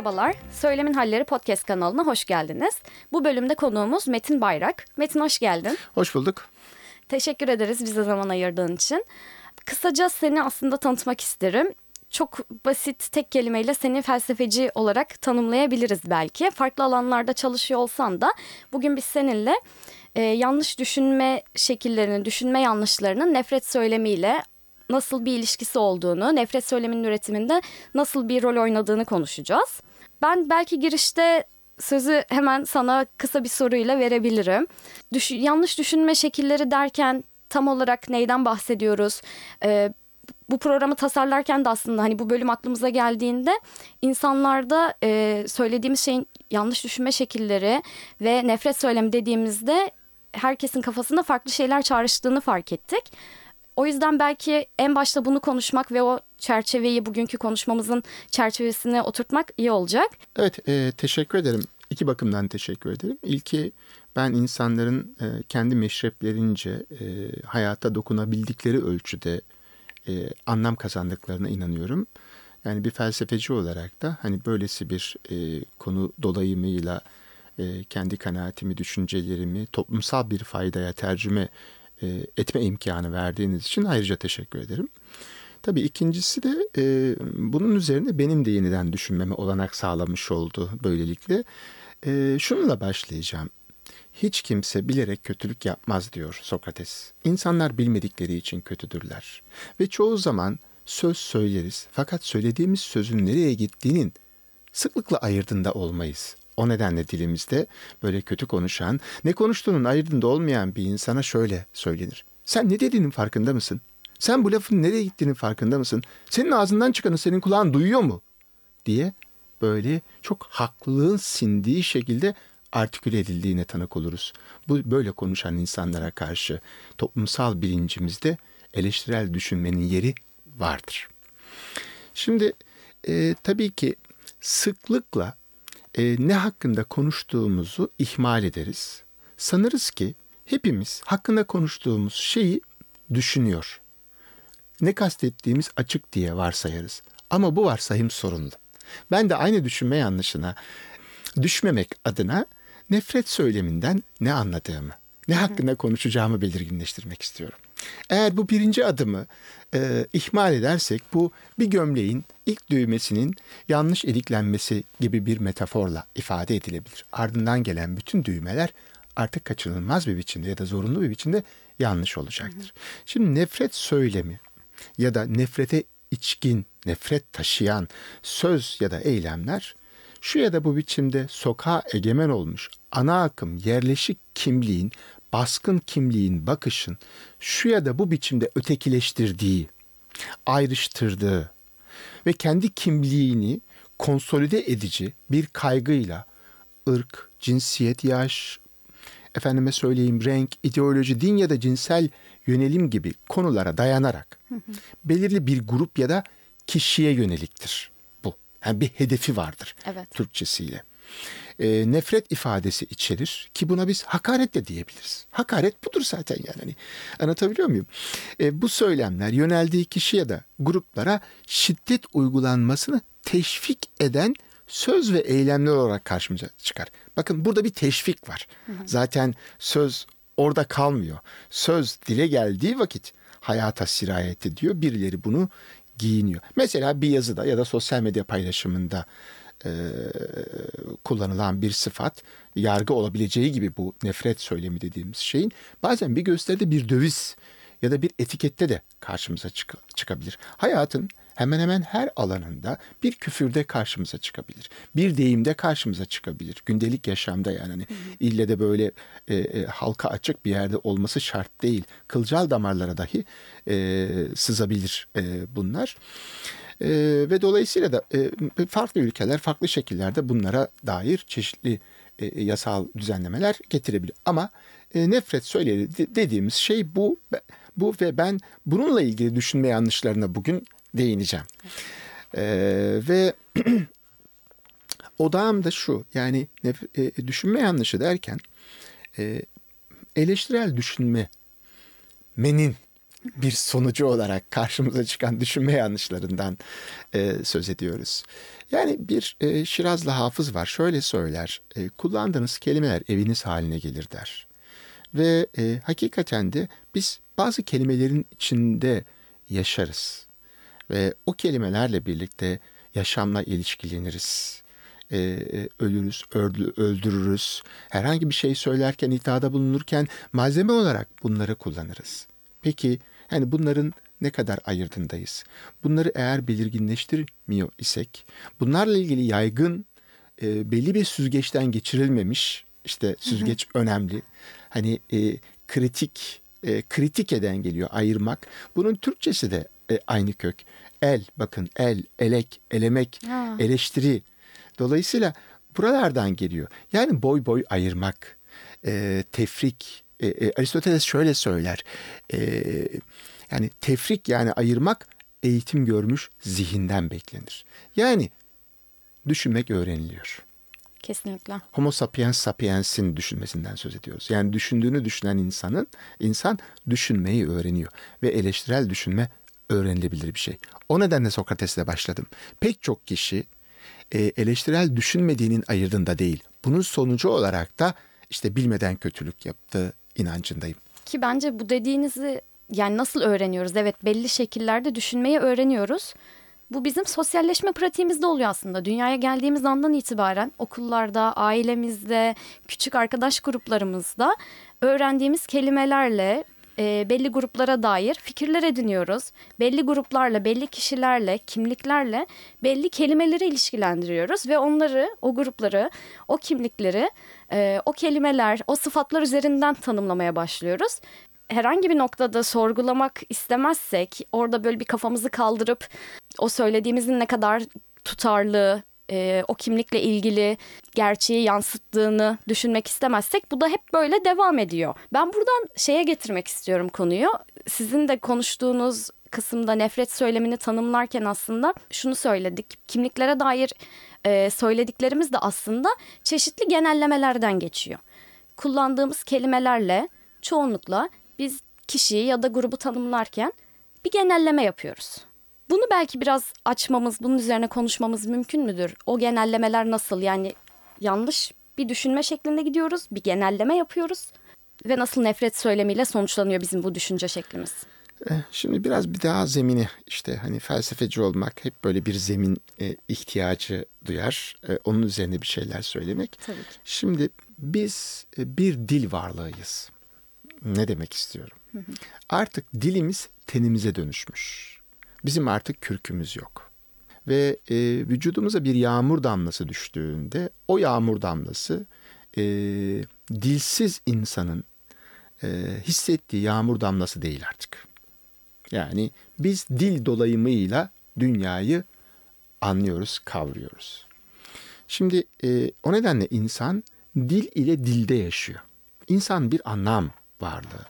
Merhabalar, Söylemin Halleri Podcast kanalına hoş geldiniz. Bu bölümde konuğumuz Metin Bayrak. Metin hoş geldin. Hoş bulduk. Teşekkür ederiz bize zaman ayırdığın için. Kısaca seni aslında tanıtmak isterim. Çok basit tek kelimeyle seni felsefeci olarak tanımlayabiliriz belki. Farklı alanlarda çalışıyor olsan da bugün biz seninle e, yanlış düşünme şekillerini, düşünme yanlışlarının nefret söylemiyle nasıl bir ilişkisi olduğunu, nefret söyleminin üretiminde nasıl bir rol oynadığını konuşacağız. Ben belki girişte sözü hemen sana kısa bir soruyla verebilirim. Düş yanlış düşünme şekilleri derken tam olarak neyden bahsediyoruz? Ee, bu programı tasarlarken de aslında hani bu bölüm aklımıza geldiğinde insanlarda e, söylediğimiz şeyin yanlış düşünme şekilleri ve nefret söylemi dediğimizde herkesin kafasında farklı şeyler çağrıştığını fark ettik. O yüzden belki en başta bunu konuşmak ve o çerçeveyi bugünkü konuşmamızın çerçevesine oturtmak iyi olacak. Evet, e, teşekkür ederim. İki bakımdan teşekkür ederim. İlki ben insanların e, kendi meşreplerince e, hayata dokunabildikleri ölçüde e, anlam kazandıklarına inanıyorum. Yani bir felsefeci olarak da hani böylesi bir e, konu dolayımıyla e, kendi kanaatimi, düşüncelerimi toplumsal bir faydaya tercüme e, etme imkanı verdiğiniz için ayrıca teşekkür ederim. Tabii ikincisi de e, bunun üzerine benim de yeniden düşünmeme olanak sağlamış oldu böylelikle. E, şununla başlayacağım. Hiç kimse bilerek kötülük yapmaz diyor Sokrates. İnsanlar bilmedikleri için kötüdürler. Ve çoğu zaman söz söyleriz fakat söylediğimiz sözün nereye gittiğinin sıklıkla ayırdında olmayız. O nedenle dilimizde böyle kötü konuşan, ne konuştuğunun ayırdında olmayan bir insana şöyle söylenir. Sen ne dediğinin farkında mısın? Sen bu lafın nereye gittiğinin farkında mısın? Senin ağzından çıkanı senin kulağın duyuyor mu? diye böyle çok haklılığın sindiği şekilde artiküle edildiğine tanık oluruz. Bu böyle konuşan insanlara karşı toplumsal bilincimizde eleştirel düşünmenin yeri vardır. Şimdi e, tabii ki sıklıkla e, ne hakkında konuştuğumuzu ihmal ederiz. Sanırız ki hepimiz hakkında konuştuğumuz şeyi düşünüyor. Ne kastettiğimiz açık diye varsayarız. Ama bu varsayım sorunlu. Ben de aynı düşünme yanlışına düşmemek adına nefret söyleminden ne anladığımı, ne hakkında konuşacağımı belirginleştirmek istiyorum. Eğer bu birinci adımı e, ihmal edersek bu bir gömleğin ilk düğmesinin yanlış ediklenmesi gibi bir metaforla ifade edilebilir. Ardından gelen bütün düğmeler artık kaçınılmaz bir biçimde ya da zorunlu bir biçimde yanlış olacaktır. Şimdi nefret söylemi ya da nefrete içkin, nefret taşıyan söz ya da eylemler şu ya da bu biçimde sokağa egemen olmuş ana akım yerleşik kimliğin baskın kimliğin bakışın şu ya da bu biçimde ötekileştirdiği, ayrıştırdığı ve kendi kimliğini konsolide edici bir kaygıyla ırk, cinsiyet, yaş, efendime söyleyeyim renk, ideoloji, din ya da cinsel yönelim gibi konulara dayanarak belirli bir grup ya da kişiye yöneliktir bu. Yani bir hedefi vardır evet. Türkçesiyle e, nefret ifadesi içerir ki buna biz hakaret de diyebiliriz. Hakaret budur zaten yani. Hani, anlatabiliyor muyum? E, bu söylemler yöneldiği kişi ya da gruplara şiddet uygulanmasını teşvik eden söz ve eylemler olarak karşımıza çıkar. Bakın burada bir teşvik var. Hı hı. Zaten söz orada kalmıyor. Söz dile geldiği vakit hayata sirayet ediyor. Birileri bunu giyiniyor. Mesela bir yazıda ya da sosyal medya paylaşımında e, kullanılan bir sıfat yargı olabileceği gibi bu nefret söylemi dediğimiz şeyin bazen bir gösteride bir döviz ya da bir etikette de karşımıza çık- çıkabilir. Hayatın hemen hemen her alanında bir küfürde karşımıza çıkabilir. Bir deyimde karşımıza çıkabilir. Gündelik yaşamda yani hani ille de böyle e, e, halka açık bir yerde olması şart değil. Kılcal damarlara dahi e, sızabilir e, bunlar. E, ve dolayısıyla da e, farklı ülkeler farklı şekillerde bunlara dair çeşitli e, yasal düzenlemeler getirebilir. Ama e, nefret söyleri dediğimiz şey bu bu ve ben bununla ilgili düşünme yanlışlarına bugün değineceğim. E, ve odağım da şu yani e, düşünme yanlışı derken e, eleştirel düşünme menin bir sonucu olarak karşımıza çıkan düşünme yanlışlarından e, söz ediyoruz. Yani bir e, Şirazlı hafız var şöyle söyler e, kullandığınız kelimeler eviniz haline gelir der. Ve e, hakikaten de biz bazı kelimelerin içinde yaşarız. Ve o kelimelerle birlikte yaşamla ilişkileniriz. E, e, ölürüz, öldü, öldürürüz. Herhangi bir şey söylerken, iddiada bulunurken malzeme olarak bunları kullanırız. Peki yani bunların ne kadar ayırdındayız? Bunları eğer belirginleştirmiyor isek, bunlarla ilgili yaygın e, belli bir süzgeçten geçirilmemiş, işte süzgeç önemli. Hani e, kritik e, kritik eden geliyor ayırmak. Bunun Türkçesi de e, aynı kök. El bakın el, elek, elemek, Ha. eleştiri. Dolayısıyla buralardan geliyor. Yani boy boy ayırmak, e, tefrik. E, e, Aristoteles şöyle söyler. E, yani tefrik yani ayırmak eğitim görmüş zihinden beklenir. Yani düşünmek öğreniliyor. Kesinlikle. Homo sapiens sapiens'in düşünmesinden söz ediyoruz. Yani düşündüğünü düşünen insanın insan düşünmeyi öğreniyor ve eleştirel düşünme öğrenilebilir bir şey. O nedenle Sokrates'le başladım. Pek çok kişi e, eleştirel düşünmediğinin ayırdığında değil. Bunun sonucu olarak da işte bilmeden kötülük yaptığı inancındayım. Ki bence bu dediğinizi yani nasıl öğreniyoruz? Evet belli şekillerde düşünmeyi öğreniyoruz. Bu bizim sosyalleşme pratiğimizde oluyor aslında. Dünyaya geldiğimiz andan itibaren okullarda, ailemizde, küçük arkadaş gruplarımızda öğrendiğimiz kelimelerle e, belli gruplara dair fikirler ediniyoruz. Belli gruplarla, belli kişilerle, kimliklerle belli kelimeleri ilişkilendiriyoruz ve onları, o grupları, o kimlikleri, e, o kelimeler, o sıfatlar üzerinden tanımlamaya başlıyoruz herhangi bir noktada sorgulamak istemezsek, orada böyle bir kafamızı kaldırıp o söylediğimizin ne kadar tutarlı, e, o kimlikle ilgili gerçeği yansıttığını düşünmek istemezsek bu da hep böyle devam ediyor. Ben buradan şeye getirmek istiyorum konuyu. Sizin de konuştuğunuz kısımda nefret söylemini tanımlarken aslında şunu söyledik. Kimliklere dair e, söylediklerimiz de aslında çeşitli genellemelerden geçiyor. Kullandığımız kelimelerle çoğunlukla biz kişiyi ya da grubu tanımlarken bir genelleme yapıyoruz. Bunu belki biraz açmamız, bunun üzerine konuşmamız mümkün müdür? O genellemeler nasıl? Yani yanlış bir düşünme şeklinde gidiyoruz, bir genelleme yapıyoruz ve nasıl nefret söylemiyle sonuçlanıyor bizim bu düşünce şeklimiz? Eh, Şimdi biraz bir daha zemini işte hani felsefeci olmak hep böyle bir zemin e, ihtiyacı duyar. E, onun üzerine bir şeyler söylemek. Tabii ki. Şimdi biz e, bir dil varlığıyız. Ne demek istiyorum? Artık dilimiz tenimize dönüşmüş. Bizim artık kürkümüz yok. Ve e, vücudumuza bir yağmur damlası düştüğünde o yağmur damlası e, dilsiz insanın e, hissettiği yağmur damlası değil artık. Yani biz dil dolayımıyla dünyayı anlıyoruz, kavruyoruz. Şimdi e, o nedenle insan dil ile dilde yaşıyor. İnsan bir anlam varlığı.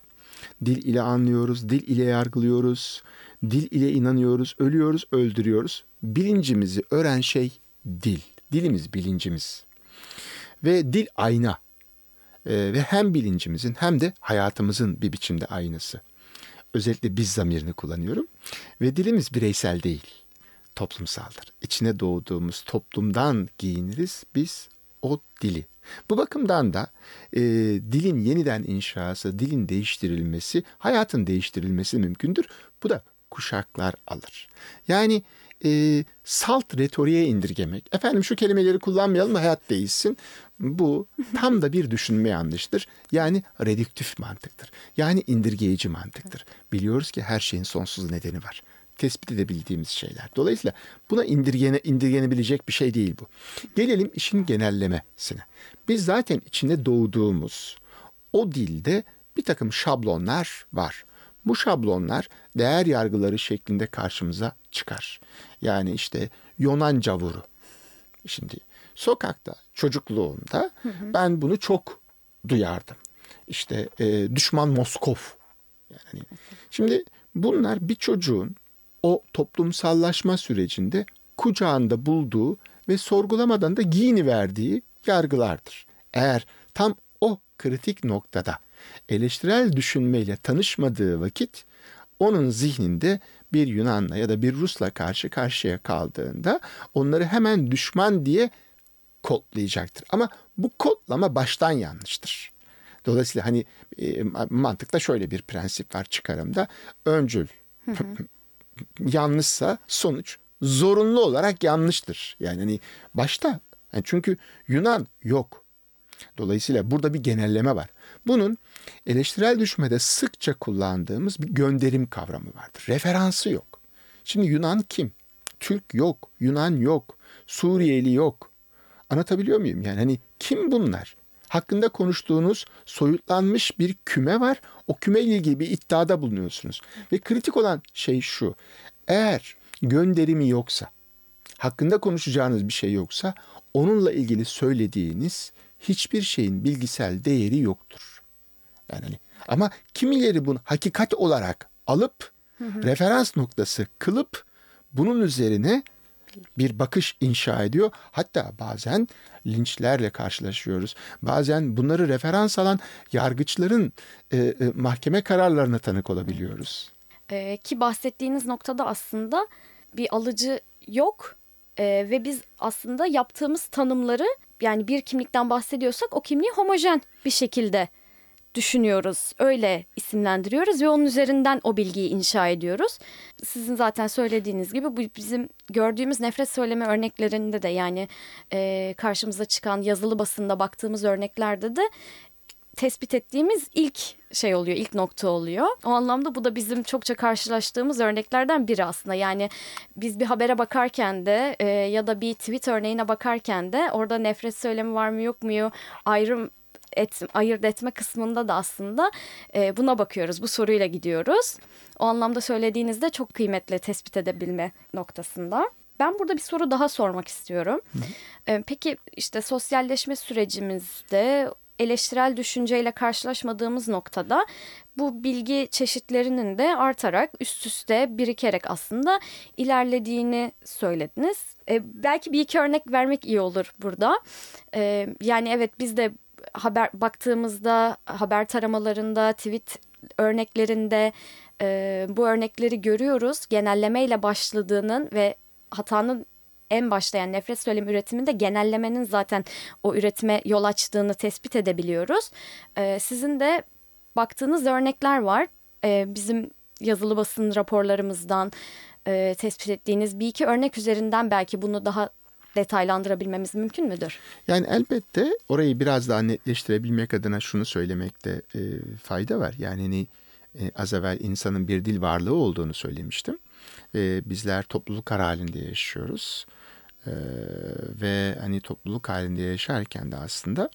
Dil ile anlıyoruz, dil ile yargılıyoruz, dil ile inanıyoruz, ölüyoruz, öldürüyoruz. Bilincimizi öğren şey dil. Dilimiz bilincimiz. Ve dil ayna. E, ve hem bilincimizin hem de hayatımızın bir biçimde aynası. Özellikle biz zamirini kullanıyorum. Ve dilimiz bireysel değil, toplumsaldır. İçine doğduğumuz toplumdan giyiniriz biz o dili. Bu bakımdan da e, dilin yeniden inşası, dilin değiştirilmesi, hayatın değiştirilmesi mümkündür. Bu da kuşaklar alır. Yani e, salt retoriğe indirgemek. Efendim şu kelimeleri kullanmayalım hayat değişsin. Bu tam da bir düşünme yanlıştır. Yani redüktif mantıktır. Yani indirgeyici mantıktır. Biliyoruz ki her şeyin sonsuz nedeni var. Tespit edebildiğimiz şeyler. Dolayısıyla buna indirgene, indirgenebilecek bir şey değil bu. Gelelim işin genellemesine. Biz zaten içinde doğduğumuz o dilde bir takım şablonlar var. Bu şablonlar değer yargıları şeklinde karşımıza çıkar. Yani işte Yunan cavuru. Şimdi sokakta çocukluğumda ben bunu çok duyardım. İşte e, düşman Moskov. Yani şimdi bunlar bir çocuğun o toplumsallaşma sürecinde kucağında bulduğu ve sorgulamadan da giyini verdiği yargılardır. Eğer tam o kritik noktada eleştirel düşünmeyle tanışmadığı vakit onun zihninde bir Yunan'la ya da bir Rus'la karşı karşıya kaldığında onları hemen düşman diye kodlayacaktır. Ama bu kodlama baştan yanlıştır. Dolayısıyla hani e, mantıkta şöyle bir prensip var çıkarımda. Öncül yanlışsa sonuç zorunlu olarak yanlıştır. Yani hani başta yani çünkü Yunan yok. Dolayısıyla burada bir genelleme var. Bunun eleştirel düşmede sıkça kullandığımız bir gönderim kavramı vardır. Referansı yok. Şimdi Yunan kim? Türk yok, Yunan yok, Suriyeli yok. Anlatabiliyor muyum? Yani hani kim bunlar? Hakkında konuştuğunuz soyutlanmış bir küme var. O küme ile ilgili bir iddiada bulunuyorsunuz. Ve kritik olan şey şu. Eğer gönderimi yoksa, hakkında konuşacağınız bir şey yoksa onunla ilgili söylediğiniz hiçbir şeyin bilgisel değeri yoktur. Yani hani, ama kimileri bunu hakikat olarak alıp referans noktası kılıp bunun üzerine bir bakış inşa ediyor. Hatta bazen linçlerle karşılaşıyoruz. Bazen bunları referans alan yargıçların e, e, mahkeme kararlarına tanık olabiliyoruz. Ee, ki bahsettiğiniz noktada aslında bir alıcı yok Ee, ve biz aslında yaptığımız tanımları yani bir kimlikten bahsediyorsak o kimliği homojen bir şekilde düşünüyoruz. Öyle isimlendiriyoruz ve onun üzerinden o bilgiyi inşa ediyoruz. Sizin zaten söylediğiniz gibi bu bizim gördüğümüz nefret söyleme örneklerinde de yani e, karşımıza çıkan yazılı basında baktığımız örneklerde de tespit ettiğimiz ilk şey oluyor, ilk nokta oluyor. O anlamda bu da bizim çokça karşılaştığımız örneklerden biri aslında. Yani biz bir habere bakarken de e, ya da bir tweet örneğine bakarken de orada nefret söylemi var mı yok mu ayrım et, ayırt etme kısmında da aslında e, buna bakıyoruz. Bu soruyla gidiyoruz. O anlamda söylediğinizde çok kıymetli tespit edebilme noktasında. Ben burada bir soru daha sormak istiyorum. E, peki işte sosyalleşme sürecimizde eleştirel düşünceyle karşılaşmadığımız noktada bu bilgi çeşitlerinin de artarak üst üste birikerek aslında ilerlediğini söylediniz. E, belki bir iki örnek vermek iyi olur burada. E, yani evet biz de haber baktığımızda haber taramalarında, tweet örneklerinde e, bu örnekleri görüyoruz. Genellemeyle başladığının ve hatanın en başlayan nefret söylemi üretiminde genellemenin zaten o üretime yol açtığını tespit edebiliyoruz. E, sizin de baktığınız örnekler var. E, bizim yazılı basın raporlarımızdan e, tespit ettiğiniz bir iki örnek üzerinden belki bunu daha detaylandırabilmemiz mümkün müdür? Yani elbette orayı biraz daha netleştirebilmek adına şunu söylemekte e, fayda var. Yani hani, e, az evvel insanın bir dil varlığı olduğunu söylemiştim. E, bizler topluluk halinde yaşıyoruz. E, ve hani topluluk halinde yaşarken de aslında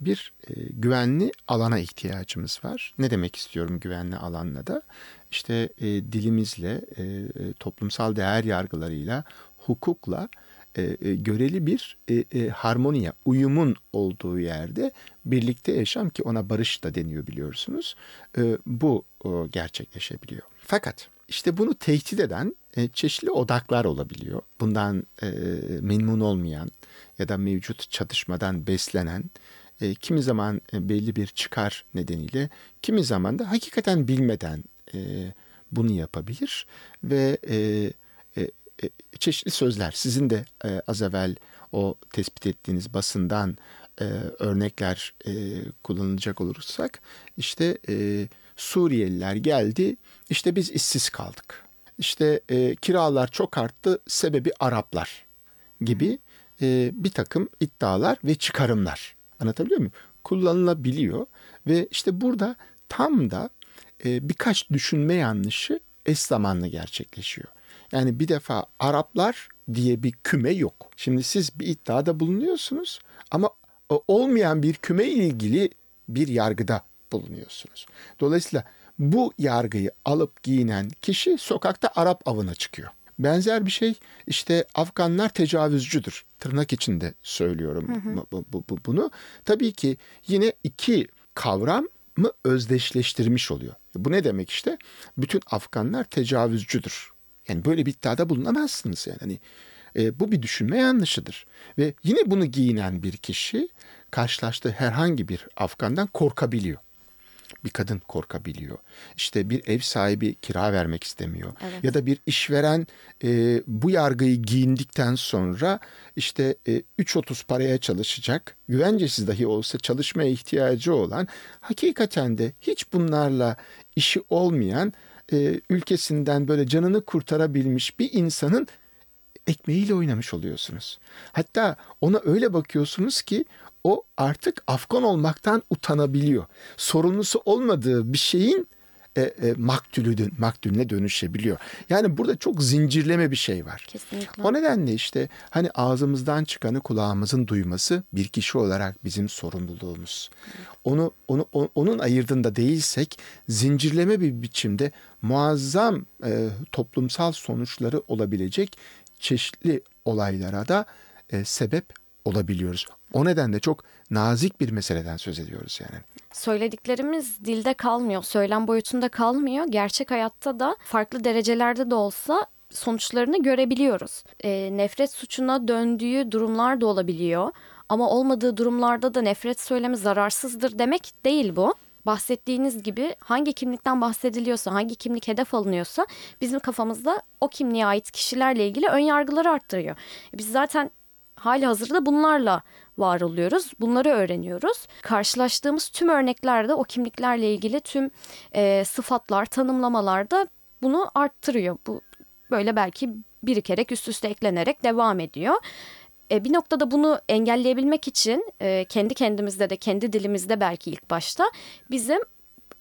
bir e, güvenli alana ihtiyacımız var. Ne demek istiyorum güvenli alanla da? İşte e, dilimizle, e, e, toplumsal değer yargılarıyla, hukukla e, e, göreli bir e, e, harmoniye, uyumun olduğu yerde birlikte yaşam ki ona barış da deniyor biliyorsunuz. E, bu o, gerçekleşebiliyor. Fakat işte bunu tehdit eden e, çeşitli odaklar olabiliyor. Bundan e, memnun olmayan ya da mevcut çatışmadan beslenen, e, kimi zaman e, belli bir çıkar nedeniyle, kimi zaman da hakikaten bilmeden e, bunu yapabilir ve e, e, çeşitli sözler sizin de e, az evvel o tespit ettiğiniz basından e, örnekler e, kullanılacak olursak işte e, Suriyeliler geldi işte biz işsiz kaldık işte e, kiralar çok arttı sebebi Araplar gibi e, bir takım iddialar ve çıkarımlar anlatabiliyor muyum? Kullanılabiliyor ve işte burada tam da e, birkaç düşünme yanlışı eş zamanlı gerçekleşiyor. Yani bir defa Araplar diye bir küme yok. Şimdi siz bir iddiada bulunuyorsunuz ama olmayan bir küme ilgili bir yargıda bulunuyorsunuz. Dolayısıyla bu yargıyı alıp giyinen kişi sokakta Arap avına çıkıyor. Benzer bir şey işte Afganlar tecavüzcüdür. Tırnak içinde söylüyorum hı hı. Bu, bu, bu, bunu. Tabii ki yine iki kavram mı özdeşleştirmiş oluyor. Bu ne demek işte? Bütün Afganlar tecavüzcüdür. Yani böyle bir iddiada bulunamazsınız yani. Hani, e, bu bir düşünme yanlışıdır. Ve yine bunu giyinen bir kişi karşılaştığı herhangi bir Afgandan korkabiliyor. bir kadın korkabiliyor. İşte bir ev sahibi kira vermek istemiyor. Evet. Ya da bir işveren e, bu yargıyı giyindikten sonra işte e, 3.30 paraya çalışacak. Güvencesiz dahi olsa çalışmaya ihtiyacı olan hakikaten de hiç bunlarla işi olmayan e, ülkesinden böyle canını kurtarabilmiş bir insanın ekmeğiyle oynamış oluyorsunuz. Hatta ona öyle bakıyorsunuz ki o artık Afgan olmaktan utanabiliyor. Sorumlusu olmadığı bir şeyin e, e, maktulü, dön- maktulüne dönüşebiliyor. Yani burada çok zincirleme bir şey var. Kesinlikle. O nedenle işte hani ağzımızdan çıkanı kulağımızın duyması bir kişi olarak bizim sorumluluğumuz. Onu, onu o- onun ayırdığında değilsek zincirleme bir biçimde muazzam e, toplumsal sonuçları olabilecek çeşitli olaylara da e, sebep olabiliyoruz. O nedenle çok nazik bir meseleden söz ediyoruz yani. Söylediklerimiz dilde kalmıyor, söylem boyutunda kalmıyor. Gerçek hayatta da farklı derecelerde de olsa sonuçlarını görebiliyoruz. E, nefret suçuna döndüğü durumlar da olabiliyor. Ama olmadığı durumlarda da nefret söylemi zararsızdır demek değil bu. Bahsettiğiniz gibi hangi kimlikten bahsediliyorsa, hangi kimlik hedef alınıyorsa bizim kafamızda o kimliğe ait kişilerle ilgili ön yargıları arttırıyor. Biz zaten hali hazırda bunlarla var oluyoruz. Bunları öğreniyoruz. Karşılaştığımız tüm örneklerde o kimliklerle ilgili tüm e, sıfatlar, tanımlamalar da bunu arttırıyor. Bu böyle belki birikerek üst üste eklenerek devam ediyor. E, bir noktada bunu engelleyebilmek için e, kendi kendimizde de kendi dilimizde belki ilk başta bizim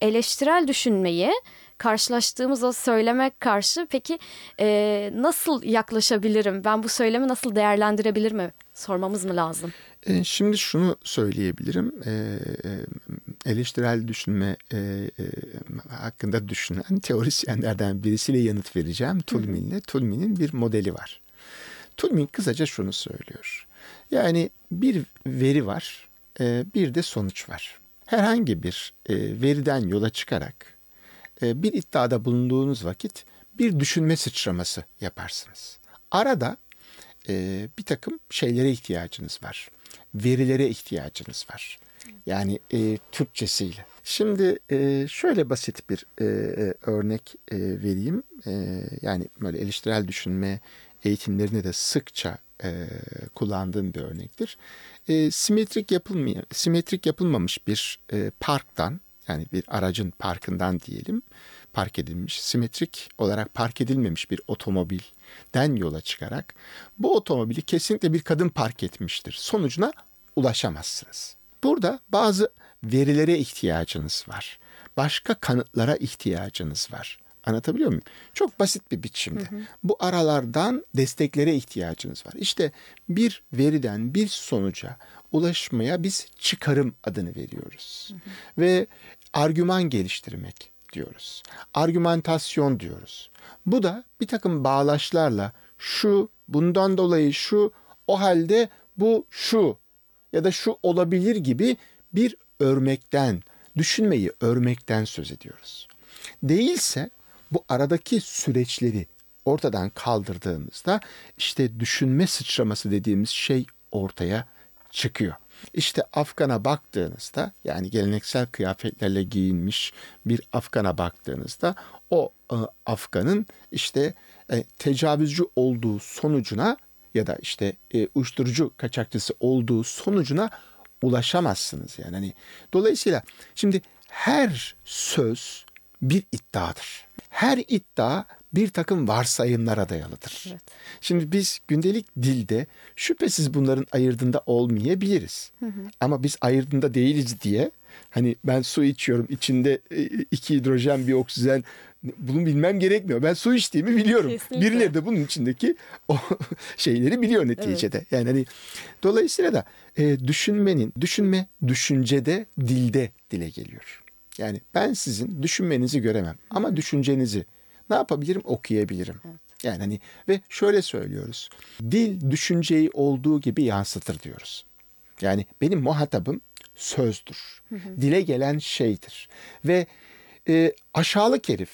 eleştirel düşünmeyi karşılaştığımız o söyleme karşı peki e, nasıl yaklaşabilirim? Ben bu söylemi nasıl değerlendirebilir mi? Sormamız mı lazım? Şimdi şunu söyleyebilirim. Eleştirel düşünme hakkında düşünen teorisyenlerden birisiyle yanıt vereceğim. Tulmin'le. Tulmin'in bir modeli var. Tulmin kısaca şunu söylüyor. Yani bir veri var, bir de sonuç var. Herhangi bir veriden yola çıkarak e, bir iddiada bulunduğunuz vakit bir düşünme sıçraması yaparsınız. Arada e, bir takım şeylere ihtiyacınız var. Verilere ihtiyacınız var. Yani e, Türkçesiyle. Şimdi e, şöyle basit bir e, e, örnek e, vereyim. E, yani böyle eleştirel düşünme eğitimlerinde de sıkça e, kullandığım bir örnektir. E, simetrik yapılmayan, simetrik yapılmamış bir e, parktan yani bir aracın parkından diyelim park edilmiş, simetrik olarak park edilmemiş bir otomobilden yola çıkarak bu otomobili kesinlikle bir kadın park etmiştir. Sonucuna ulaşamazsınız. Burada bazı verilere ihtiyacınız var. Başka kanıtlara ihtiyacınız var. Anlatabiliyor muyum? Çok basit bir biçimde. Bu aralardan desteklere ihtiyacınız var. İşte bir veriden bir sonuca ulaşmaya biz çıkarım adını veriyoruz. Ve argüman geliştirmek diyoruz. Argümantasyon diyoruz. Bu da bir takım bağlaçlarla şu, bundan dolayı şu, o halde bu şu ya da şu olabilir gibi bir örmekten, düşünmeyi örmekten söz ediyoruz. Değilse bu aradaki süreçleri ortadan kaldırdığımızda işte düşünme sıçraması dediğimiz şey ortaya çıkıyor. İşte Afgan'a baktığınızda yani geleneksel kıyafetlerle giyinmiş bir Afgan'a baktığınızda o e, Afgan'ın işte e, tecavüzcü olduğu sonucuna ya da işte e, uyuşturucu kaçakçısı olduğu sonucuna ulaşamazsınız yani. Hani, dolayısıyla şimdi her söz bir iddiadır. Her iddia bir takım varsayımlara dayalıdır. Evet. Şimdi biz gündelik dilde şüphesiz bunların ayırdığında olmayabiliriz. Ama biz ayırdığında değiliz diye hani ben su içiyorum içinde e, iki hidrojen bir oksijen bunu bilmem gerekmiyor. Ben su içtiğimi biliyorum. Kesinlikle. Birileri de bunun içindeki o şeyleri biliyor neticede. Yani hani dolayısıyla da e, düşünmenin düşünme düşüncede dilde dile geliyor. Yani ben sizin düşünmenizi göremem ama düşüncenizi ne yapabilirim? Okuyabilirim. Yani hani ve şöyle söylüyoruz. Dil düşünceyi olduğu gibi yansıtır diyoruz. Yani benim muhatabım sözdür. Dile gelen şeydir. Ve e, aşağılık herif,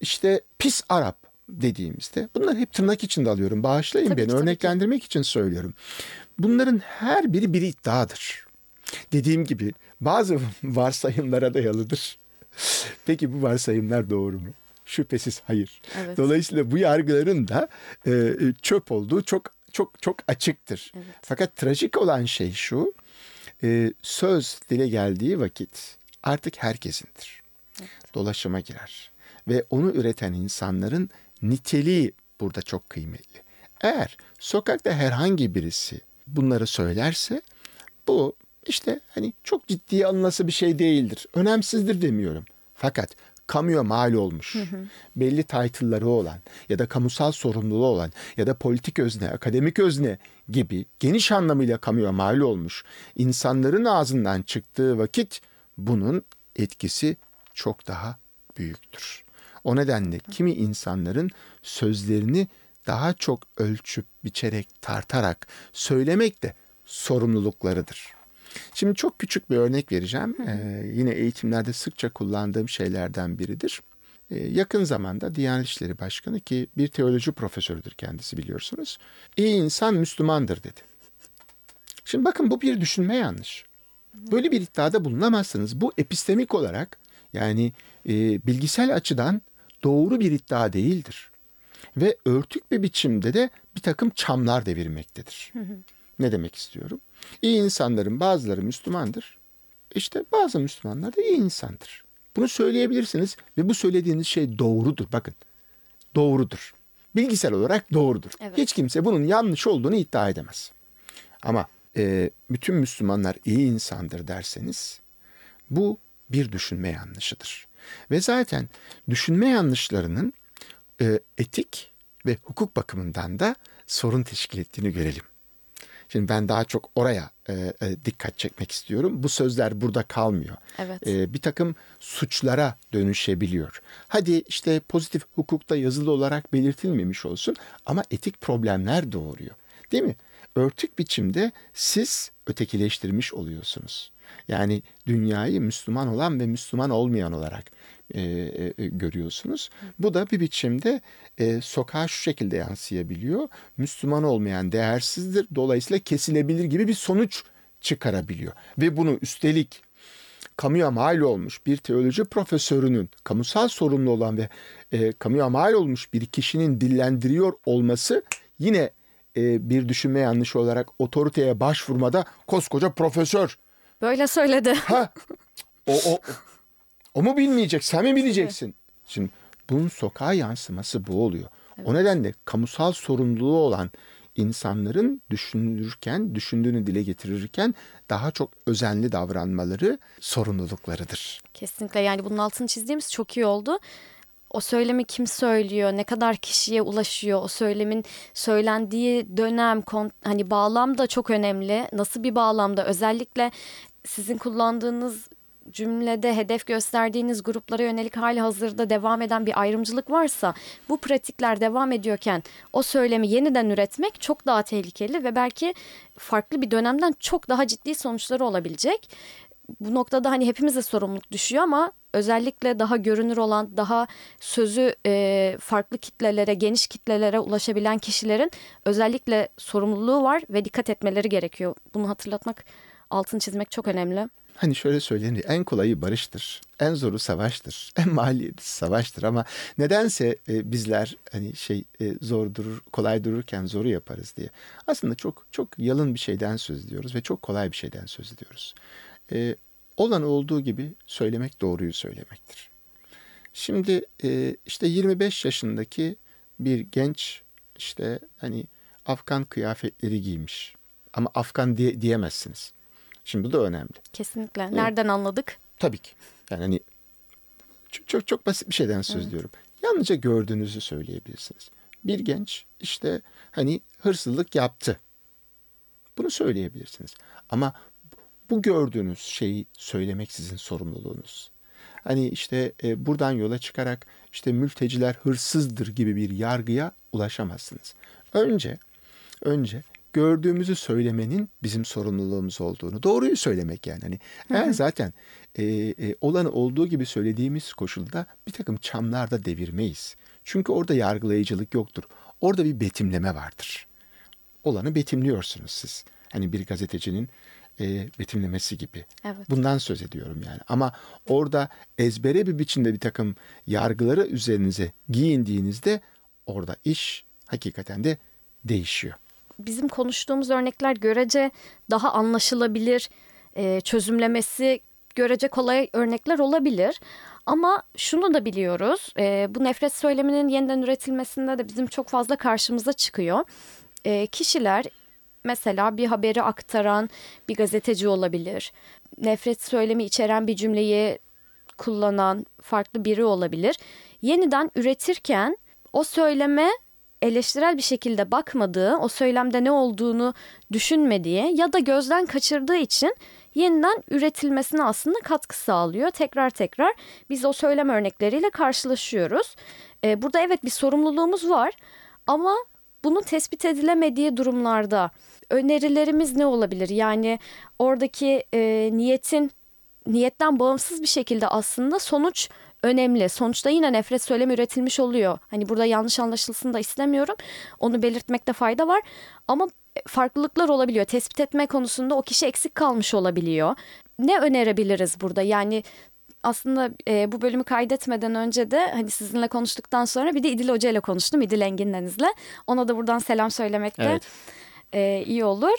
işte pis Arap dediğimizde bunları hep tırnak içinde alıyorum. Bağışlayın Tabii beni ki, tabii ki. örneklendirmek için söylüyorum. Bunların her biri bir iddiadır. Dediğim gibi bazı varsayımlara dayalıdır. Peki bu varsayımlar doğru mu? Şüphesiz hayır. Evet. Dolayısıyla bu yargıların da e, çöp olduğu çok çok çok açıktır. Evet. Fakat trajik olan şey şu, e, söz dile geldiği vakit artık herkesindir. Dolaşıma girer ve onu üreten insanların niteliği burada çok kıymetli. Eğer sokakta herhangi birisi bunları söylerse bu işte hani çok ciddiye alınması bir şey değildir. Önemsizdir demiyorum. Fakat kamuya mal olmuş, belli title'ları olan ya da kamusal sorumluluğu olan ya da politik özne, akademik özne gibi geniş anlamıyla kamuya mal olmuş insanların ağzından çıktığı vakit bunun etkisi çok daha büyüktür. O nedenle kimi insanların sözlerini daha çok ölçüp biçerek tartarak söylemek de sorumluluklarıdır. Şimdi çok küçük bir örnek vereceğim. Ee, yine eğitimlerde sıkça kullandığım şeylerden biridir. Ee, yakın zamanda Diyanet İşleri Başkanı ki bir teoloji profesörüdür kendisi biliyorsunuz. İyi insan Müslümandır dedi. Şimdi bakın bu bir düşünme yanlış. Böyle bir iddiada bulunamazsınız. Bu epistemik olarak yani e, bilgisel açıdan doğru bir iddia değildir. Ve örtük bir biçimde de bir takım çamlar devirmektedir. Ne demek istiyorum? İyi insanların bazıları Müslümandır. İşte bazı Müslümanlar da iyi insandır. Bunu söyleyebilirsiniz ve bu söylediğiniz şey doğrudur. Bakın doğrudur. Bilgisel olarak doğrudur. Evet. Hiç kimse bunun yanlış olduğunu iddia edemez. Ama e, bütün Müslümanlar iyi insandır derseniz bu bir düşünme yanlışıdır. Ve zaten düşünme yanlışlarının e, etik ve hukuk bakımından da sorun teşkil ettiğini görelim. Şimdi ben daha çok oraya e, e, dikkat çekmek istiyorum. Bu sözler burada kalmıyor. Evet. E, bir takım suçlara dönüşebiliyor. Hadi işte pozitif hukukta yazılı olarak belirtilmemiş olsun ama etik problemler doğuruyor. Değil mi? Örtük biçimde siz ötekileştirmiş oluyorsunuz. Yani dünyayı Müslüman olan ve Müslüman olmayan olarak e, e, e, görüyorsunuz. Bu da bir biçimde e, sokağa şu şekilde yansıyabiliyor. Müslüman olmayan değersizdir. Dolayısıyla kesilebilir gibi bir sonuç çıkarabiliyor. Ve bunu üstelik kamuya mal olmuş bir teoloji profesörünün kamusal sorumlu olan ve e, kamuya mal olmuş bir kişinin dillendiriyor olması yine e, bir düşünme yanlışı olarak otoriteye başvurmada koskoca profesör Böyle söyledi. Ha. O, o, o mu bilmeyecek? Sen mi bileceksin? Şimdi bunun sokağa yansıması bu oluyor. O nedenle kamusal sorumluluğu olan insanların düşünürken, düşündüğünü dile getirirken daha çok özenli davranmaları sorumluluklarıdır. Kesinlikle yani bunun altını çizdiğimiz çok iyi oldu. O söylemi kim söylüyor, ne kadar kişiye ulaşıyor, o söylemin söylendiği dönem, hani bağlam da çok önemli. Nasıl bir bağlamda özellikle sizin kullandığınız cümlede hedef gösterdiğiniz gruplara yönelik hali hazırda devam eden bir ayrımcılık varsa bu pratikler devam ediyorken o söylemi yeniden üretmek çok daha tehlikeli ve belki farklı bir dönemden çok daha ciddi sonuçları olabilecek bu noktada hani hepimize sorumluluk düşüyor ama özellikle daha görünür olan, daha sözü e, farklı kitlelere, geniş kitlelere ulaşabilen kişilerin özellikle sorumluluğu var ve dikkat etmeleri gerekiyor. Bunu hatırlatmak, altını çizmek çok önemli. Hani şöyle söyleyeyim en kolayı barıştır, en zoru savaştır, en maliyeti savaştır ama nedense e, bizler hani şey e, zor durur, kolay dururken zoru yaparız diye. Aslında çok çok yalın bir şeyden söz ediyoruz ve çok kolay bir şeyden söz ediyoruz. E, olan olduğu gibi söylemek doğruyu söylemektir. Şimdi e, işte 25 yaşındaki bir genç işte hani Afgan kıyafetleri giymiş ama Afgan diye, diyemezsiniz. Şimdi da önemli. Kesinlikle. Nereden anladık? Tabii ki. Yani hani çok çok, çok basit bir şeyden söz ediyorum. Yalnızca gördüğünüzü söyleyebilirsiniz. Bir genç işte hani hırsızlık yaptı. Bunu söyleyebilirsiniz. Ama bu gördüğünüz şeyi söylemek sizin sorumluluğunuz. Hani işte e, buradan yola çıkarak işte mülteciler hırsızdır gibi bir yargıya ulaşamazsınız. Önce önce gördüğümüzü söylemenin bizim sorumluluğumuz olduğunu, doğruyu söylemek yani. Hani eğer zaten e, e, olanı olduğu gibi söylediğimiz koşulda bir takım çamlarda devirmeyiz. Çünkü orada yargılayıcılık yoktur. Orada bir betimleme vardır. Olanı betimliyorsunuz siz. Hani bir gazetecinin e, betimlemesi gibi. Evet. Bundan söz ediyorum yani. Ama orada ezbere bir biçimde bir takım yargıları üzerinize giyindiğinizde orada iş hakikaten de değişiyor. Bizim konuştuğumuz örnekler görece daha anlaşılabilir, e, çözümlemesi görece kolay örnekler olabilir. Ama şunu da biliyoruz, e, bu nefret söyleminin yeniden üretilmesinde de bizim çok fazla karşımıza çıkıyor. E, kişiler mesela bir haberi aktaran bir gazeteci olabilir. Nefret söylemi içeren bir cümleyi kullanan farklı biri olabilir. Yeniden üretirken o söyleme eleştirel bir şekilde bakmadığı, o söylemde ne olduğunu düşünmediği ya da gözden kaçırdığı için yeniden üretilmesine aslında katkı sağlıyor. Tekrar tekrar biz o söylem örnekleriyle karşılaşıyoruz. Ee, burada evet bir sorumluluğumuz var ama bunun tespit edilemediği durumlarda önerilerimiz ne olabilir? Yani oradaki e, niyetin niyetten bağımsız bir şekilde aslında sonuç önemli. Sonuçta yine nefret söylemi üretilmiş oluyor. Hani burada yanlış anlaşılsın da istemiyorum. Onu belirtmekte fayda var. Ama farklılıklar olabiliyor. Tespit etme konusunda o kişi eksik kalmış olabiliyor. Ne önerebiliriz burada? Yani aslında e, bu bölümü kaydetmeden önce de hani sizinle konuştuktan sonra bir de İdil Hoca ile konuştum. İdil Engin Deniz'le. Ona da buradan selam söylemek de Evet. e, iyi olur.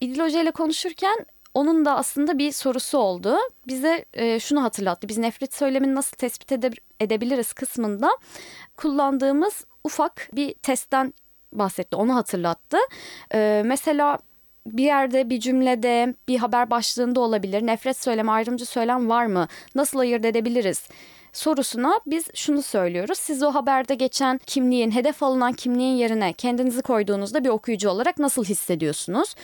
İdil Hoca ile konuşurken onun da aslında bir sorusu oldu. Bize e, şunu hatırlattı. Biz nefret söylemini nasıl tespit ede- edebiliriz kısmında kullandığımız ufak bir testten bahsetti. Onu hatırlattı. E, mesela bir yerde bir cümlede bir haber başlığında olabilir. Nefret söylemi ayrımcı söylem var mı? Nasıl ayırt edebiliriz? sorusuna biz şunu söylüyoruz. Siz o haberde geçen kimliğin, hedef alınan kimliğin yerine kendinizi koyduğunuzda bir okuyucu olarak nasıl hissediyorsunuz?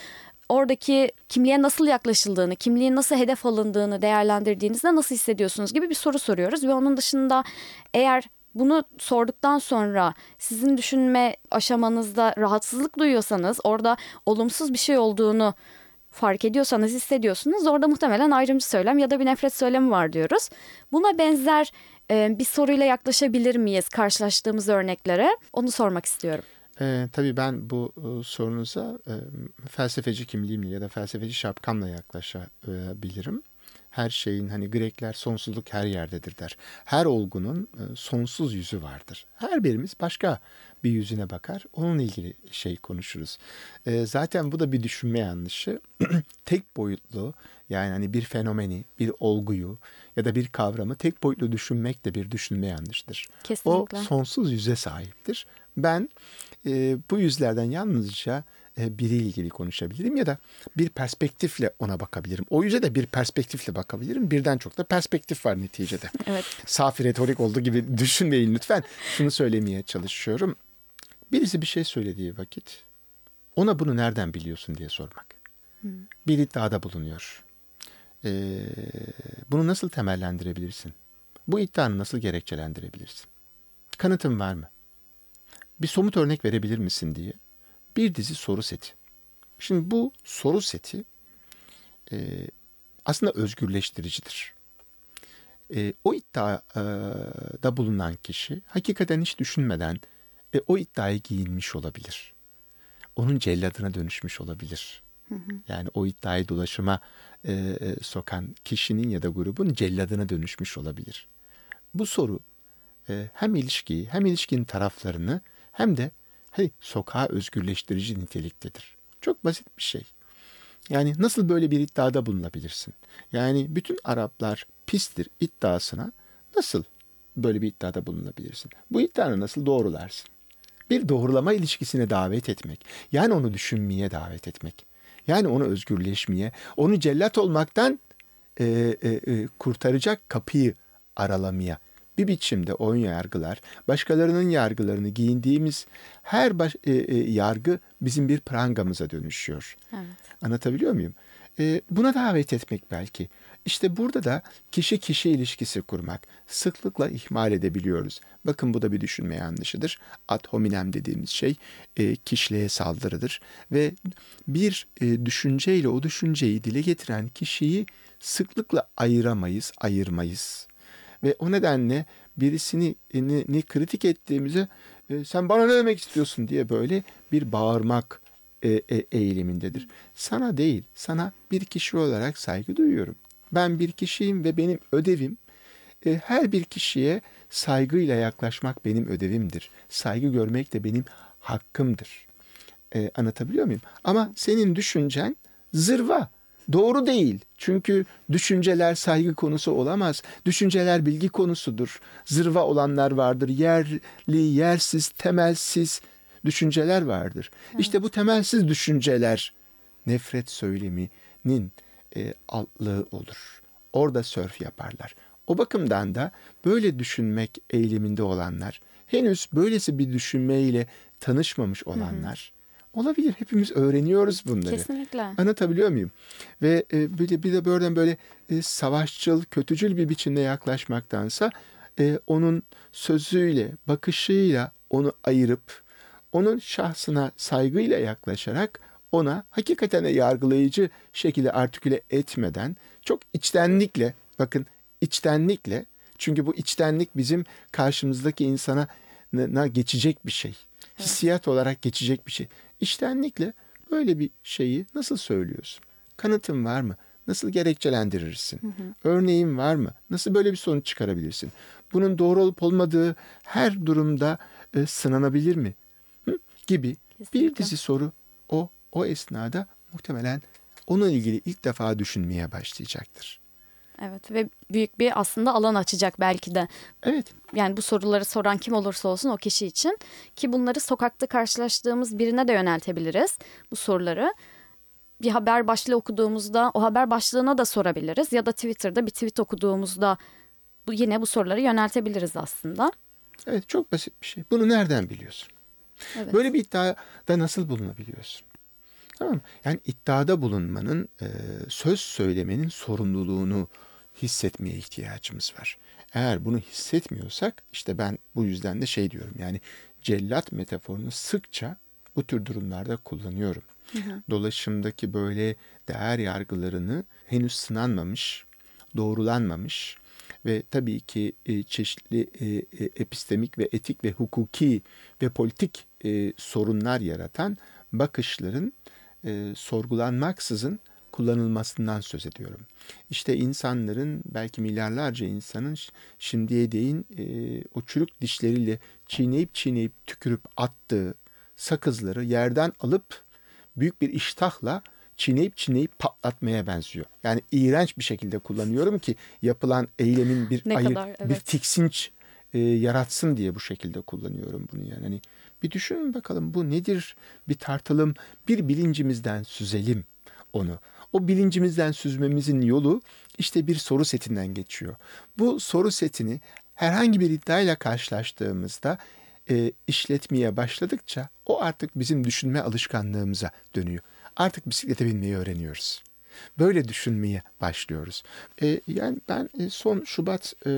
Oradaki kimliğe nasıl yaklaşıldığını, kimliğin nasıl hedef alındığını değerlendirdiğinizde nasıl hissediyorsunuz gibi bir soru soruyoruz ve onun dışında eğer bunu sorduktan sonra sizin düşünme aşamanızda rahatsızlık duyuyorsanız, orada olumsuz bir şey olduğunu fark ediyorsanız, hissediyorsunuz. Orada muhtemelen ayrımcı söylem ya da bir nefret söylemi var diyoruz. Buna benzer bir soruyla yaklaşabilir miyiz karşılaştığımız örneklere? Onu sormak istiyorum. Ee, tabii ben bu e, sorunuza e, felsefeci kimliğimle ya da felsefeci şapkamla yaklaşabilirim. Her şeyin hani Grekler sonsuzluk her yerdedir der. Her olgunun e, sonsuz yüzü vardır. Her birimiz başka bir yüzüne bakar. Onunla ilgili şey konuşuruz. E, zaten bu da bir düşünme yanlışı. tek boyutlu yani hani bir fenomeni, bir olguyu ya da bir kavramı tek boyutlu düşünmek de bir düşünme yanlıştır. Kesinlikle. O sonsuz yüze sahiptir. Ben e, bu yüzlerden yalnızca e, biriyle ilgili konuşabilirim ya da bir perspektifle ona bakabilirim. O yüze de bir perspektifle bakabilirim. Birden çok da perspektif var neticede. Evet. Safi retorik olduğu gibi düşünmeyin lütfen. Şunu söylemeye çalışıyorum. Birisi bir şey söylediği vakit ona bunu nereden biliyorsun diye sormak. Bir iddiada bulunuyor. Ee, bunu nasıl temellendirebilirsin? Bu iddianı nasıl gerekçelendirebilirsin? Kanıtın var mı? Bir somut örnek verebilir misin diye bir dizi soru seti. Şimdi bu soru seti e, aslında özgürleştiricidir. E, o iddiada bulunan kişi hakikaten hiç düşünmeden e, o iddiaya giyinmiş olabilir. Onun celladına dönüşmüş olabilir. Yani o iddiayı dolaşıma e, e, sokan kişinin ya da grubun celladına dönüşmüş olabilir. Bu soru e, hem ilişkiyi hem ilişkinin taraflarını hem de hey, sokağa özgürleştirici niteliktedir. Çok basit bir şey. Yani nasıl böyle bir iddiada bulunabilirsin? Yani bütün Araplar pistir iddiasına nasıl böyle bir iddiada bulunabilirsin? Bu iddianı nasıl doğrularsın? Bir doğrulama ilişkisine davet etmek. Yani onu düşünmeye davet etmek. Yani onu özgürleşmeye, onu cellat olmaktan e, e, e, kurtaracak kapıyı aralamaya. Bir biçimde oyun yargılar, başkalarının yargılarını giyindiğimiz her baş, e, e, yargı bizim bir prangamıza dönüşüyor. Evet. Anlatabiliyor muyum? E, buna davet etmek belki. İşte burada da kişi kişi ilişkisi kurmak sıklıkla ihmal edebiliyoruz. Bakın bu da bir düşünme yanlışıdır. Ad hominem dediğimiz şey e, kişiliğe saldırıdır. Ve bir e, düşünceyle o düşünceyi dile getiren kişiyi sıklıkla ayıramayız, ayırmayız. Ve o nedenle birisini ni, ni kritik ettiğimizde e, sen bana ne demek istiyorsun diye böyle bir bağırmak e, e, eğilimindedir. Sana değil, sana bir kişi olarak saygı duyuyorum. Ben bir kişiyim ve benim ödevim e, her bir kişiye saygıyla yaklaşmak benim ödevimdir. Saygı görmek de benim hakkımdır. E, anlatabiliyor muyum? Ama senin düşüncen zırva. Doğru değil. Çünkü düşünceler saygı konusu olamaz. Düşünceler bilgi konusudur. Zırva olanlar vardır. Yerli, yersiz, temelsiz düşünceler vardır. İşte bu temelsiz düşünceler nefret söyleminin e, altlığı olur. Orada sörf yaparlar. O bakımdan da böyle düşünmek eğiliminde olanlar, henüz böylesi bir düşünmeyle tanışmamış olanlar olabilir. Hepimiz öğreniyoruz bunları. Kesinlikle. Anlatabiliyor muyum? Ve e, bir de bir de buradan böyle e, savaşçıl, kötücül bir biçimde yaklaşmaktansa e, onun sözüyle, bakışıyla onu ayırıp onun şahsına saygıyla yaklaşarak ona hakikaten yargılayıcı şekilde artiküle etmeden çok içtenlikle bakın içtenlikle çünkü bu içtenlik bizim karşımızdaki insana na geçecek bir şey. Hissiyat olarak geçecek bir şey. İçtenlikle böyle bir şeyi nasıl söylüyorsun? Kanıtın var mı? Nasıl gerekçelendirirsin? Örneğin var mı? Nasıl böyle bir sonuç çıkarabilirsin? Bunun doğru olup olmadığı her durumda e, sınanabilir mi? Hı? Gibi bir Kesinlikle. dizi soru o o esnada muhtemelen onunla ilgili ilk defa düşünmeye başlayacaktır. Evet ve büyük bir aslında alan açacak belki de. Evet. Yani bu soruları soran kim olursa olsun o kişi için ki bunları sokakta karşılaştığımız birine de yöneltebiliriz bu soruları. Bir haber başlığı okuduğumuzda o haber başlığına da sorabiliriz ya da Twitter'da bir tweet okuduğumuzda bu yine bu soruları yöneltebiliriz aslında. Evet çok basit bir şey. Bunu nereden biliyorsun? Evet. Böyle bir iddiada nasıl bulunabiliyorsun? Tamam mı? Yani iddiada bulunmanın, söz söylemenin sorumluluğunu hissetmeye ihtiyacımız var. Eğer bunu hissetmiyorsak işte ben bu yüzden de şey diyorum yani cellat metaforunu sıkça bu tür durumlarda kullanıyorum. Dolaşımdaki böyle değer yargılarını henüz sınanmamış, doğrulanmamış ve tabii ki e, çeşitli e, e, epistemik ve etik ve hukuki ve politik sorunlar yaratan bakışların sorgulanmaksızın kullanılmasından söz ediyorum. İşte insanların belki milyarlarca insanın şimdiye değin e, o çürük dişleriyle çiğneyip çiğneyip tükürüp attığı sakızları yerden alıp büyük bir iştahla çiğneyip çiğneyip patlatmaya benziyor. Yani iğrenç bir şekilde kullanıyorum ki yapılan eylemin bir Ne ayır, kadar, bir evet. tiksinç e, yaratsın diye bu şekilde kullanıyorum bunu yani. Hani bir düşünün bakalım bu nedir? Bir tartalım, bir bilincimizden süzelim onu. O bilincimizden süzmemizin yolu işte bir soru setinden geçiyor. Bu soru setini herhangi bir iddiayla karşılaştığımızda e, işletmeye başladıkça o artık bizim düşünme alışkanlığımıza dönüyor. Artık bisiklete binmeyi öğreniyoruz. Böyle düşünmeye başlıyoruz. E, yani ben e, son Şubat e,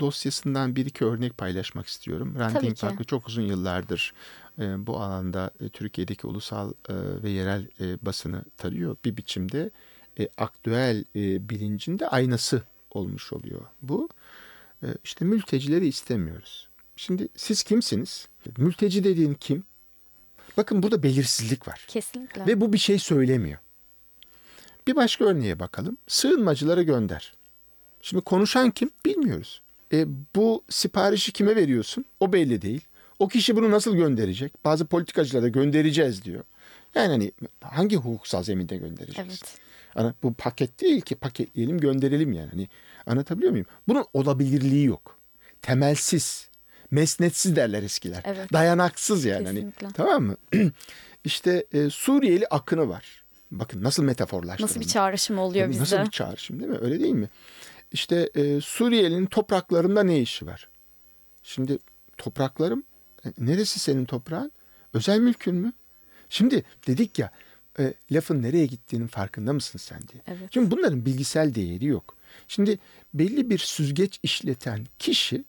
dosyasından bir iki örnek paylaşmak istiyorum. Ranting. Parkı çok uzun yıllardır e, bu alanda e, Türkiye'deki ulusal e, ve yerel e, basını tarıyor. Bir biçimde e, aktüel e, bilincinde aynası olmuş oluyor. Bu e, işte mültecileri istemiyoruz. Şimdi siz kimsiniz? Mülteci dediğin kim? Bakın burada belirsizlik var. Kesinlikle. Ve bu bir şey söylemiyor. Bir başka örneğe bakalım. Sığınmacıları gönder. Şimdi konuşan kim bilmiyoruz. E, bu siparişi kime veriyorsun? O belli değil. O kişi bunu nasıl gönderecek? Bazı politikacılara göndereceğiz diyor. Yani hani hangi hukuksal zeminde göndereceğiz? Evet. Ana, bu paket değil ki paketleyelim gönderelim yani. Hani anlatabiliyor muyum? Bunun olabilirliği yok. Temelsiz, mesnetsiz derler eskiler. Evet. Dayanaksız yani. Hani, Kesinlikle. tamam mı? işte e, Suriyeli akını var. Bakın nasıl metaforlaştırılmış. Nasıl bir çağrışım oluyor Tabii bizde? Nasıl bir çağrışım değil mi? Öyle değil mi? İşte e, Suriyeli'nin topraklarında ne işi var? Şimdi topraklarım neresi senin toprağın? Özel mülkün mü? Şimdi dedik ya e, lafın nereye gittiğinin farkında mısın sen diye. Evet. Şimdi bunların bilgisel değeri yok. Şimdi belli bir süzgeç işleten kişi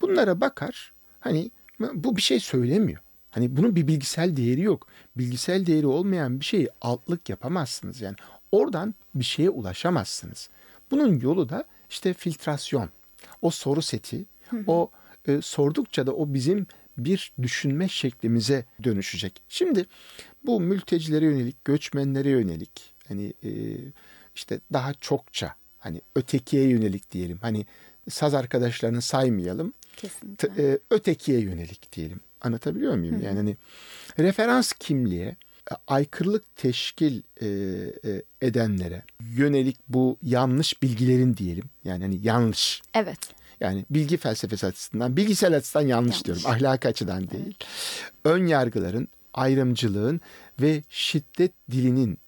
bunlara bakar. Hani bu bir şey söylemiyor. Hani bunun bir bilgisel değeri yok. Bilgisel değeri olmayan bir şeyi altlık yapamazsınız. Yani oradan bir şeye ulaşamazsınız. Bunun yolu da işte filtrasyon. O soru seti, o e, sordukça da o bizim bir düşünme şeklimize dönüşecek. Şimdi bu mültecilere yönelik, göçmenlere yönelik hani e, işte daha çokça hani ötekiye yönelik diyelim. Hani saz arkadaşlarını saymayalım. Kesinlikle. T- e, ötekiye yönelik diyelim. Anlatabiliyor muyum? Yani hani referans kimliğe e, aykırılık teşkil e, e, edenlere yönelik bu yanlış bilgilerin diyelim. Yani hani yanlış. Evet. Yani bilgi felsefesi açısından, bilgisel açıdan yanlış, Yanlış. diyorum. Ahlaki açıdan değil. Ön yargıların, ayrımcılığın ve şiddet dilinin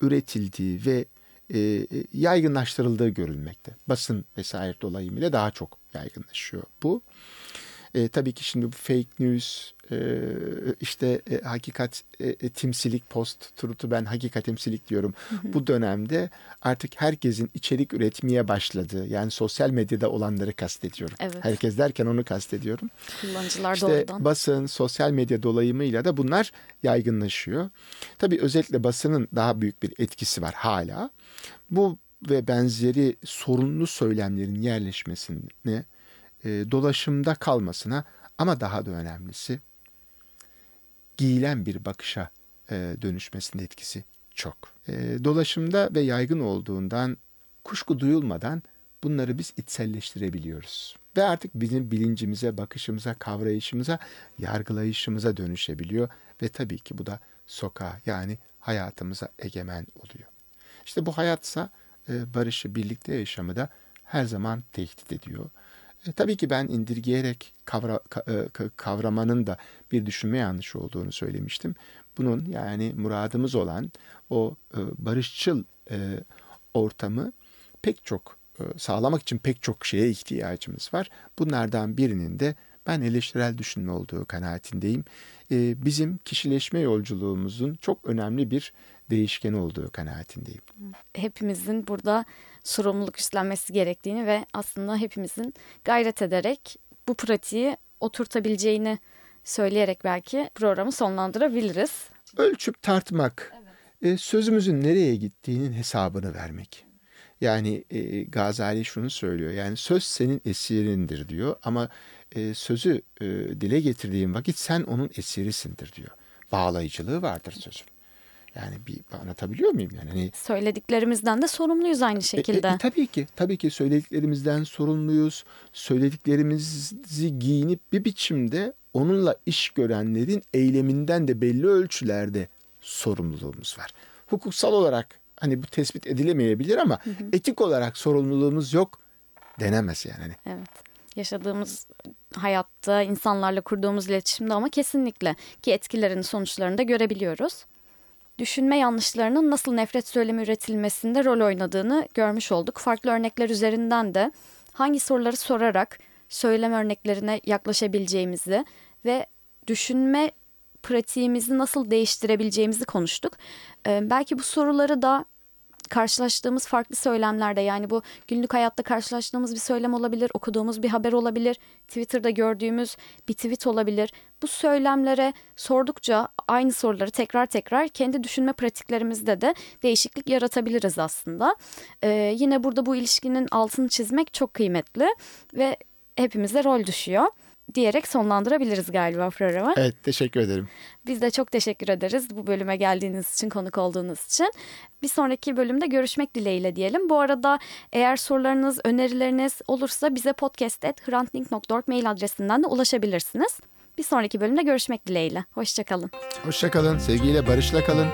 üretildiği ve e, e, yaygınlaştırıldığı görülmekte. Basın vesaire dolayımıyla daha çok yaygınlaşıyor bu. E, tabii ki şimdi bu fake news, e, işte e, hakikat e, e, timsilik post truth'u ben hakikat timsilik diyorum. Bu dönemde artık herkesin içerik üretmeye başladığı yani sosyal medyada olanları kastediyorum. Evet. Herkes derken onu kastediyorum. Kullanıcılar İşte doğrudan. basın, sosyal medya dolayımıyla da bunlar yaygınlaşıyor. Tabii özellikle basının daha büyük bir etkisi var hala. Bu ve benzeri sorunlu söylemlerin yerleşmesine, e, dolaşımda kalmasına ama daha da önemlisi giyilen bir bakışa e, dönüşmesinin etkisi çok. E, dolaşımda ve yaygın olduğundan kuşku duyulmadan bunları biz içselleştirebiliyoruz. Ve artık bizim bilincimize, bakışımıza, kavrayışımıza, yargılayışımıza dönüşebiliyor. Ve tabii ki bu da sokağa yani hayatımıza egemen oluyor. İşte bu hayatsa barışı, birlikte yaşamı da her zaman tehdit ediyor. E, tabii ki ben indirgeyerek kavra, ka- e, ka- kavramanın da bir düşünme yanlışı olduğunu söylemiştim. Bunun yani muradımız olan o e, barışçıl e, ortamı pek çok e, sağlamak için pek çok şeye ihtiyacımız var. Bunlardan birinin de ben eleştirel düşünme olduğu kanaatindeyim. E, bizim kişileşme yolculuğumuzun çok önemli bir değişkeni olduğu kanaatindeyim. hepimizin burada sorumluluk üstlenmesi gerektiğini ve aslında hepimizin gayret ederek bu pratiği oturtabileceğini söyleyerek belki programı sonlandırabiliriz. Ölçüp tartmak, e, sözümüzün nereye gittiğinin hesabını vermek. Yani e, Gazali şunu söylüyor. Yani söz senin esirindir diyor ama e, sözü e, dile getirdiğin vakit sen onun esirisindir diyor. Bağlayıcılığı vardır sözün. Yani bir anlatabiliyor muyum yani? Hani Söylediklerimizden de sorumluyuz aynı E, şekilde. e, e, tabii ki, tabii ki söylediklerimizden sorumluyuz. Söylediklerimizi giyinip bir biçimde onunla iş görenlerin eyleminden de belli ölçülerde sorumluluğumuz var. Hukuksal olarak hani bu tespit edilemeyebilir ama etik olarak sorumluluğumuz yok denemez yani. Hani Evet. Yaşadığımız hayatta insanlarla kurduğumuz iletişimde ama kesinlikle ki etkilerini sonuçlarını da görebiliyoruz. Düşünme yanlışlarının nasıl nefret söylemi üretilmesinde rol oynadığını görmüş olduk. Farklı örnekler üzerinden de hangi soruları sorarak söylem örneklerine yaklaşabileceğimizi ve düşünme pratiğimizi nasıl değiştirebileceğimizi konuştuk. Ee, belki bu soruları da karşılaştığımız farklı söylemlerde yani bu günlük hayatta karşılaştığımız bir söylem olabilir, okuduğumuz bir haber olabilir, Twitter'da gördüğümüz bir tweet olabilir. Bu söylemlere sordukça aynı soruları tekrar tekrar kendi düşünme pratiklerimizde de değişiklik yaratabiliriz aslında. Ee, yine burada bu ilişkinin altını çizmek çok kıymetli ve hepimize rol düşüyor diyerek sonlandırabiliriz galiba programı. evet teşekkür ederim. Biz de çok teşekkür ederiz bu bölüme geldiğiniz için, konuk olduğunuz için. Bir sonraki bölümde görüşmek dileğiyle diyelim. Bu arada eğer sorularınız, önerileriniz olursa bize podcast.hrantling.org mail adresinden de ulaşabilirsiniz. Bir sonraki bölümde görüşmek dileğiyle. Hoşçakalın. Hoşçakalın, sevgiyle barışla kalın.